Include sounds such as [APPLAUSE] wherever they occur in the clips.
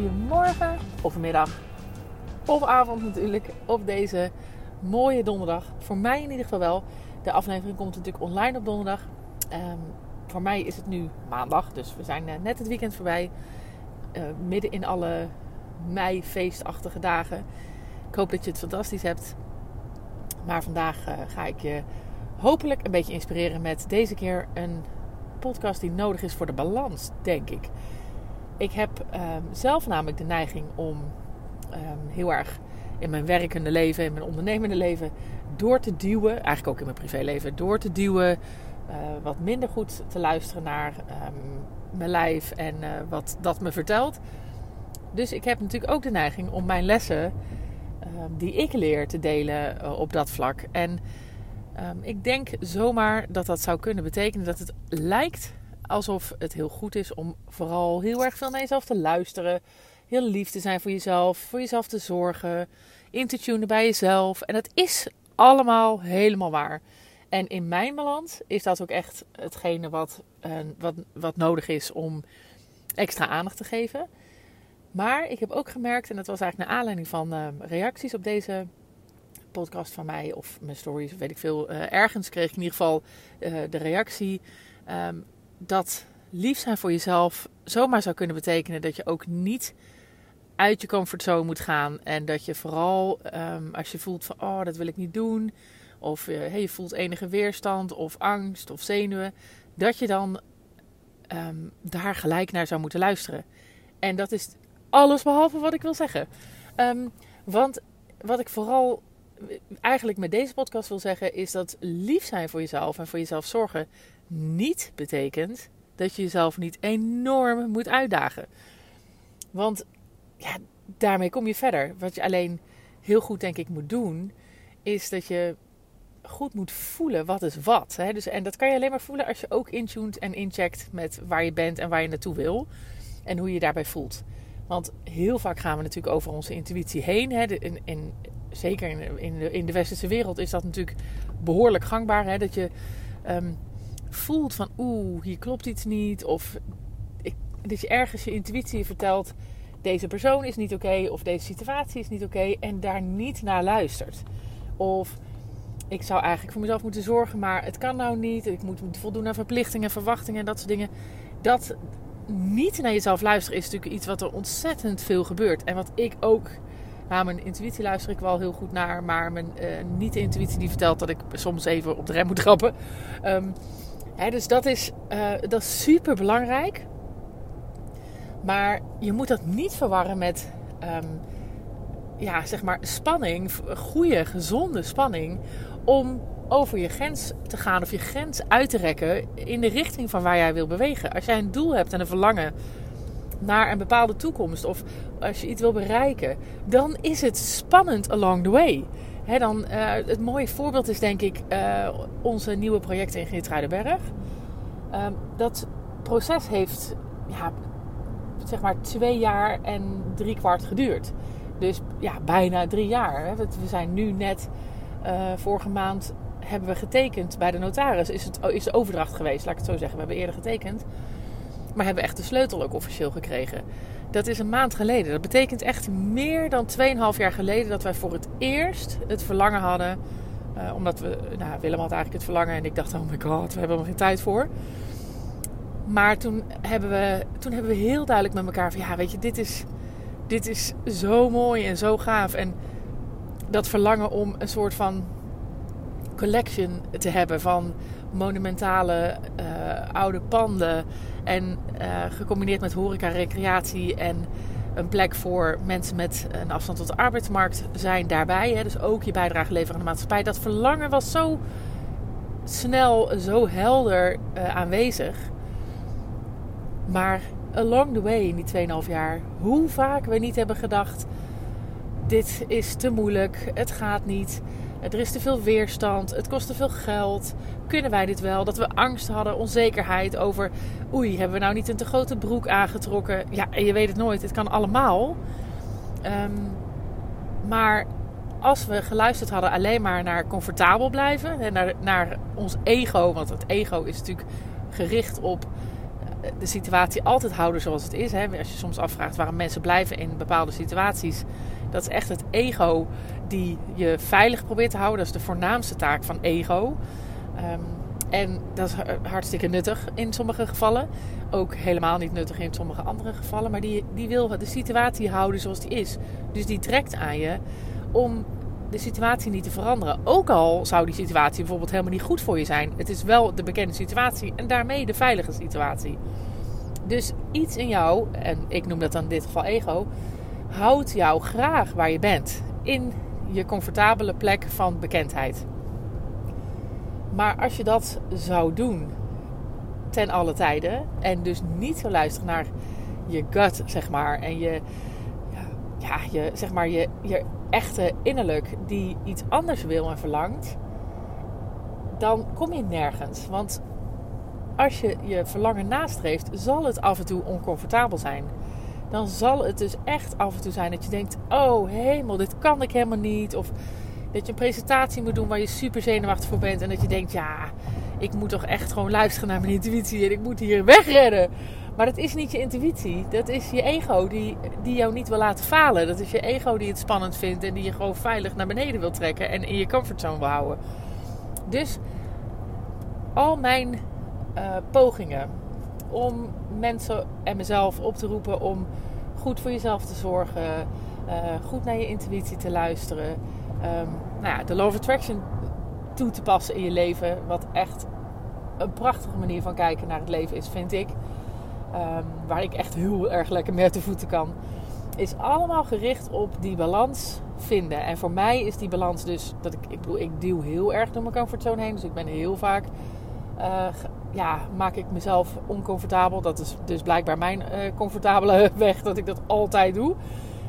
goedemorgen of middag of avond natuurlijk op deze mooie donderdag. Voor mij in ieder geval wel. De aflevering komt natuurlijk online op donderdag. Ehm, voor mij is het nu maandag, dus we zijn eh, net het weekend voorbij. Uh, midden in alle mei-feestachtige dagen. Ik hoop dat je het fantastisch hebt. Maar vandaag uh, ga ik je hopelijk een beetje inspireren met deze keer een podcast die nodig is voor de balans, denk ik. Ik heb um, zelf namelijk de neiging om um, heel erg in mijn werkende leven, in mijn ondernemende leven, door te duwen, eigenlijk ook in mijn privéleven, door te duwen, uh, wat minder goed te luisteren naar um, mijn lijf en uh, wat dat me vertelt. Dus ik heb natuurlijk ook de neiging om mijn lessen die ik leer te delen uh, op dat vlak. En ik denk zomaar dat dat zou kunnen betekenen dat het lijkt alsof het heel goed is om vooral heel erg veel naar jezelf te luisteren. Heel lief te zijn voor jezelf, voor jezelf te zorgen, in te tunen bij jezelf. En dat is allemaal helemaal waar. En in mijn balans is dat ook echt hetgene wat, uh, wat, wat nodig is om extra aandacht te geven. Maar ik heb ook gemerkt, en dat was eigenlijk naar aanleiding van uh, reacties op deze podcast van mij of mijn stories, weet ik veel. Uh, ergens kreeg ik in ieder geval de reactie um, dat lief zijn voor jezelf zomaar zou kunnen betekenen dat je ook niet uit je comfortzone moet gaan. En dat je vooral um, als je voelt van oh, dat wil ik niet doen. Of uh, hey, je voelt enige weerstand of angst of zenuwen. Dat je dan um, daar gelijk naar zou moeten luisteren. En dat is alles behalve wat ik wil zeggen. Um, want wat ik vooral eigenlijk met deze podcast wil zeggen, is dat lief zijn voor jezelf en voor jezelf zorgen niet betekent dat je jezelf niet enorm moet uitdagen. Want ja, daarmee kom je verder. Wat je alleen heel goed, denk ik, moet doen, is dat je goed moet voelen wat is wat. Hè? Dus, en dat kan je alleen maar voelen als je ook intuned en incheckt met waar je bent en waar je naartoe wil. En hoe je je daarbij voelt. Want heel vaak gaan we natuurlijk over onze intuïtie heen. Hè? In, zeker in, in, de, in de westerse wereld is dat natuurlijk behoorlijk gangbaar. Hè? Dat je um, voelt van oeh, hier klopt iets niet. Of ik, dat je ergens je intuïtie vertelt, deze persoon is niet oké. Of deze situatie is niet oké. En daar niet naar luistert. Of ik zou eigenlijk voor mezelf moeten zorgen, maar het kan nou niet. Ik moet voldoen aan verplichtingen, verwachtingen en dat soort dingen. Dat niet naar jezelf luisteren is natuurlijk iets wat er ontzettend veel gebeurt. En wat ik ook nou, mijn intuïtie luister ik wel heel goed naar. Maar mijn uh, niet-intuïtie die vertelt dat ik soms even op de rem moet trappen. Um, hè, dus dat is, uh, dat is super belangrijk. Maar je moet dat niet verwarren met um, ja, zeg maar spanning. Goede, gezonde spanning. Om over je grens te gaan of je grens uit te rekken in de richting van waar jij wil bewegen. Als jij een doel hebt en een verlangen naar een bepaalde toekomst of als je iets wil bereiken, dan is het spannend along the way. Dan, uh, het mooie voorbeeld is denk ik uh, onze nieuwe project in Geertruidenberg. Uh, dat proces heeft ja, zeg maar twee jaar en drie kwart geduurd. Dus ja, bijna drie jaar. We zijn nu net uh, vorige maand hebben we getekend bij de notaris. Is, het, is de overdracht geweest, laat ik het zo zeggen. We hebben eerder getekend. Maar hebben echt de sleutel ook officieel gekregen. Dat is een maand geleden. Dat betekent echt meer dan 2,5 jaar geleden dat wij voor het eerst het verlangen hadden. Uh, omdat we, nou, Willem had eigenlijk het verlangen en ik dacht, oh my god, we hebben er geen tijd voor. Maar toen hebben, we, toen hebben we heel duidelijk met elkaar van, ja, weet je, dit is, dit is zo mooi en zo gaaf. En dat verlangen om een soort van collection te hebben van monumentale uh, oude panden. En uh, gecombineerd met horeca, recreatie en een plek voor mensen met een afstand tot de arbeidsmarkt zijn daarbij. Hè. Dus ook je bijdrage leveren aan de maatschappij. Dat verlangen was zo snel, zo helder uh, aanwezig. Maar along the way in die 2,5 jaar, hoe vaak we niet hebben gedacht: dit is te moeilijk, het gaat niet. Er is te veel weerstand. Het kost te veel geld. Kunnen wij dit wel? Dat we angst hadden, onzekerheid over. Oei, hebben we nou niet een te grote broek aangetrokken? Ja, en je weet het nooit. Het kan allemaal. Um, maar als we geluisterd hadden alleen maar naar comfortabel blijven. En naar, naar ons ego. Want het ego is natuurlijk gericht op de situatie altijd houden zoals het is. Hè. Als je soms afvraagt waarom mensen blijven in bepaalde situaties. Dat is echt het ego die je veilig probeert te houden. Dat is de voornaamste taak van ego. Um, en dat is hartstikke nuttig in sommige gevallen. Ook helemaal niet nuttig in sommige andere gevallen. Maar die, die wil de situatie houden zoals die is. Dus die trekt aan je om de situatie niet te veranderen. Ook al zou die situatie bijvoorbeeld helemaal niet goed voor je zijn. Het is wel de bekende situatie en daarmee de veilige situatie. Dus iets in jou, en ik noem dat dan in dit geval ego, houdt jou graag waar je bent. In je comfortabele plek van bekendheid. Maar als je dat zou doen ten alle tijden en dus niet zou luisteren naar je gut, zeg maar, en je, ja, je, zeg maar, je, je echte innerlijk die iets anders wil en verlangt, dan kom je nergens. Want als je je verlangen nastreeft, zal het af en toe oncomfortabel zijn. Dan zal het dus echt af en toe zijn dat je denkt: Oh hemel, dit kan ik helemaal niet. Of dat je een presentatie moet doen waar je super zenuwachtig voor bent. En dat je denkt, ja, ik moet toch echt gewoon luisteren naar mijn intuïtie. En ik moet hier wegredden. Maar dat is niet je intuïtie. Dat is je ego die, die jou niet wil laten falen. Dat is je ego die het spannend vindt. En die je gewoon veilig naar beneden wil trekken. En in je comfortzone wil houden. Dus al mijn uh, pogingen om mensen en mezelf op te roepen om goed voor jezelf te zorgen. Uh, goed naar je intuïtie te luisteren um, nou ja, de of Attraction toe te passen in je leven. Wat echt een prachtige manier van kijken naar het leven is, vind ik. Um, waar ik echt heel erg lekker mee te voeten kan. Is allemaal gericht op die balans vinden. En voor mij is die balans dus dat ik, ik ik duw heel erg door mijn comfortzone heen. Dus ik ben heel vaak, uh, ja, maak ik mezelf oncomfortabel. Dat is dus blijkbaar mijn uh, comfortabele [LAUGHS] weg dat ik dat altijd doe.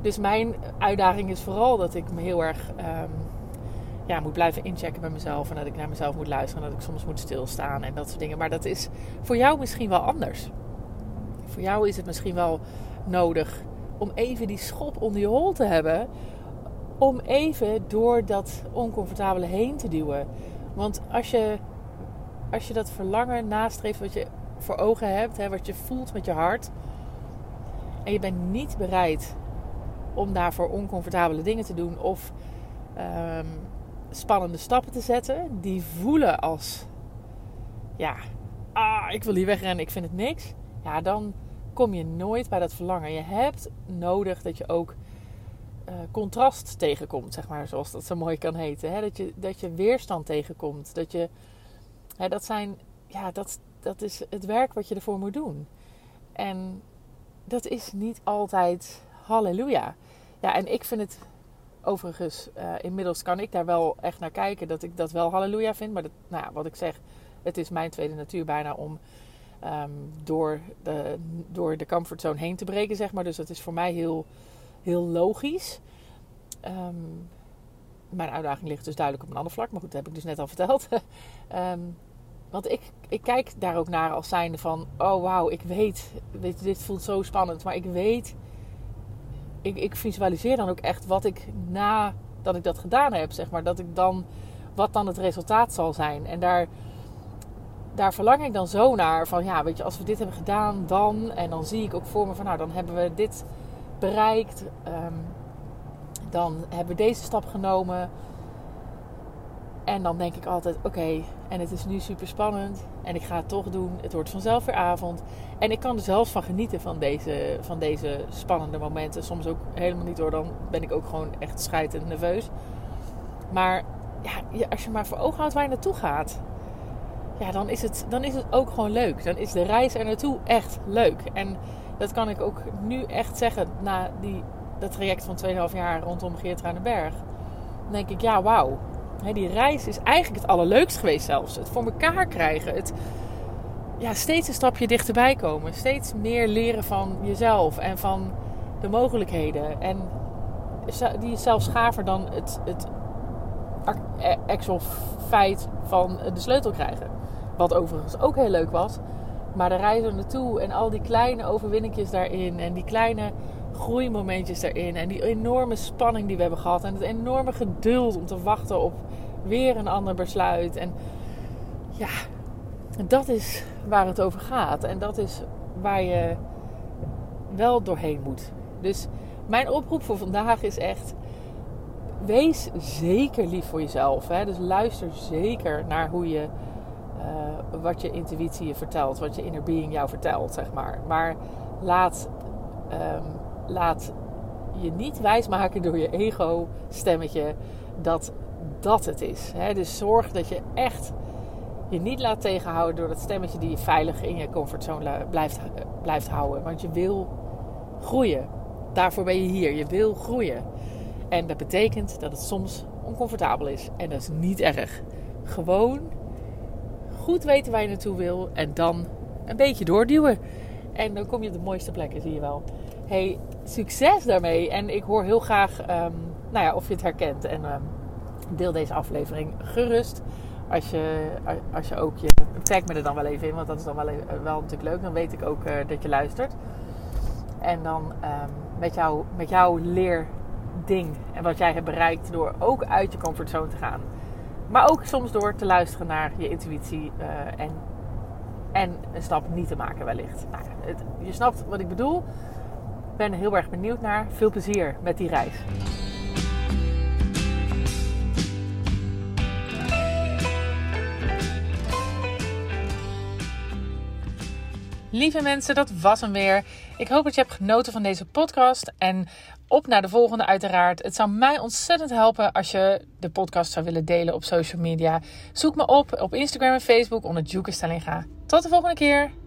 Dus mijn uitdaging is vooral dat ik me heel erg um, ja, moet blijven inchecken bij mezelf. En dat ik naar mezelf moet luisteren. En dat ik soms moet stilstaan en dat soort dingen. Maar dat is voor jou misschien wel anders. Voor jou is het misschien wel nodig om even die schop onder je hol te hebben. Om even door dat oncomfortabele heen te duwen. Want als je, als je dat verlangen nastreeft wat je voor ogen hebt, hè, wat je voelt met je hart. En je bent niet bereid om daarvoor oncomfortabele dingen te doen of um, spannende stappen te zetten, die voelen als ja, ah, ik wil hier wegrennen, ik vind het niks. Ja, dan kom je nooit bij dat verlangen. Je hebt nodig dat je ook uh, contrast tegenkomt, zeg maar, zoals dat zo mooi kan heten. Hè? Dat, je, dat je weerstand tegenkomt. Dat je, dat zijn, ja, dat, dat is het werk wat je ervoor moet doen. En dat is niet altijd halleluja. Ja, en ik vind het overigens, uh, inmiddels kan ik daar wel echt naar kijken dat ik dat wel halleluja vind. Maar dat, nou wat ik zeg, het is mijn tweede natuur bijna om um, door, de, door de comfortzone heen te breken, zeg maar. Dus dat is voor mij heel, heel logisch. Um, mijn uitdaging ligt dus duidelijk op een ander vlak, maar goed, dat heb ik dus net al verteld. um, [LAUGHS] want ik, ik kijk daar ook naar als zijnde van, oh wauw, ik weet, weet, dit voelt zo spannend, maar ik weet ik, ik visualiseer dan ook echt wat ik na dat ik dat gedaan heb, zeg maar. Dat ik dan, wat dan het resultaat zal zijn. En daar, daar verlang ik dan zo naar. Van ja, weet je, als we dit hebben gedaan, dan. En dan zie ik ook voor me van, nou, dan hebben we dit bereikt. Um, dan hebben we deze stap genomen. En dan denk ik altijd: oké, en het is nu super spannend. En ik ga het toch doen. Het wordt vanzelf weer avond. En ik kan er zelfs van genieten van deze, van deze spannende momenten. Soms ook helemaal niet hoor. Dan ben ik ook gewoon echt schijtend nerveus. Maar ja, als je maar voor ogen houdt waar je naartoe gaat. Ja, dan is, het, dan is het ook gewoon leuk. Dan is de reis er naartoe echt leuk. En dat kan ik ook nu echt zeggen na die, dat traject van 2,5 jaar rondom Geertruidenberg. Dan denk ik, ja, wauw die reis is eigenlijk het allerleukst geweest zelfs. Het voor elkaar krijgen. Het ja, steeds een stapje dichterbij komen. Steeds meer leren van jezelf en van de mogelijkheden. En die is zelfs gaver dan het, het e-, actual feit van de sleutel krijgen. Wat overigens ook heel leuk was. Maar de reis er naartoe en al die kleine overwinningjes daarin. En die kleine groeimomentjes daarin. En die enorme spanning die we hebben gehad. En het enorme geduld om te wachten op weer een ander besluit. En ja, dat is waar het over gaat. En dat is waar je wel doorheen moet. Dus mijn oproep voor vandaag is echt: wees zeker lief voor jezelf. Hè? Dus luister zeker naar hoe je, uh, wat je intuïtie je vertelt, wat je inner being jou vertelt, zeg maar. Maar laat, um, laat je niet wijsmaken door je ego-stemmetje dat dat het is. Dus zorg dat je echt je niet laat tegenhouden door dat stemmetje die je veilig in je comfortzone blijft, blijft houden. Want je wil groeien. Daarvoor ben je hier. Je wil groeien. En dat betekent dat het soms oncomfortabel is. En dat is niet erg. Gewoon goed weten waar je naartoe wil. En dan een beetje doorduwen. En dan kom je op de mooiste plekken, zie je wel. Hey, succes daarmee. En ik hoor heel graag um, nou ja, of je het herkent. En um, deel deze aflevering gerust. Als je, als je ook je. Tag me er dan wel even in, want dat is dan wel, even, wel natuurlijk leuk. Dan weet ik ook uh, dat je luistert. En dan um, met, jou, met jouw leerding en wat jij hebt bereikt door ook uit je comfortzone te gaan. Maar ook soms door te luisteren naar je intuïtie uh, en, en een stap niet te maken wellicht. Nou, je snapt wat ik bedoel. Ben heel erg benieuwd naar. Veel plezier met die reis. Lieve mensen, dat was hem weer. Ik hoop dat je hebt genoten van deze podcast. En op naar de volgende, uiteraard. Het zou mij ontzettend helpen als je de podcast zou willen delen op social media. Zoek me op op Instagram en Facebook onder Juke. Tot de volgende keer.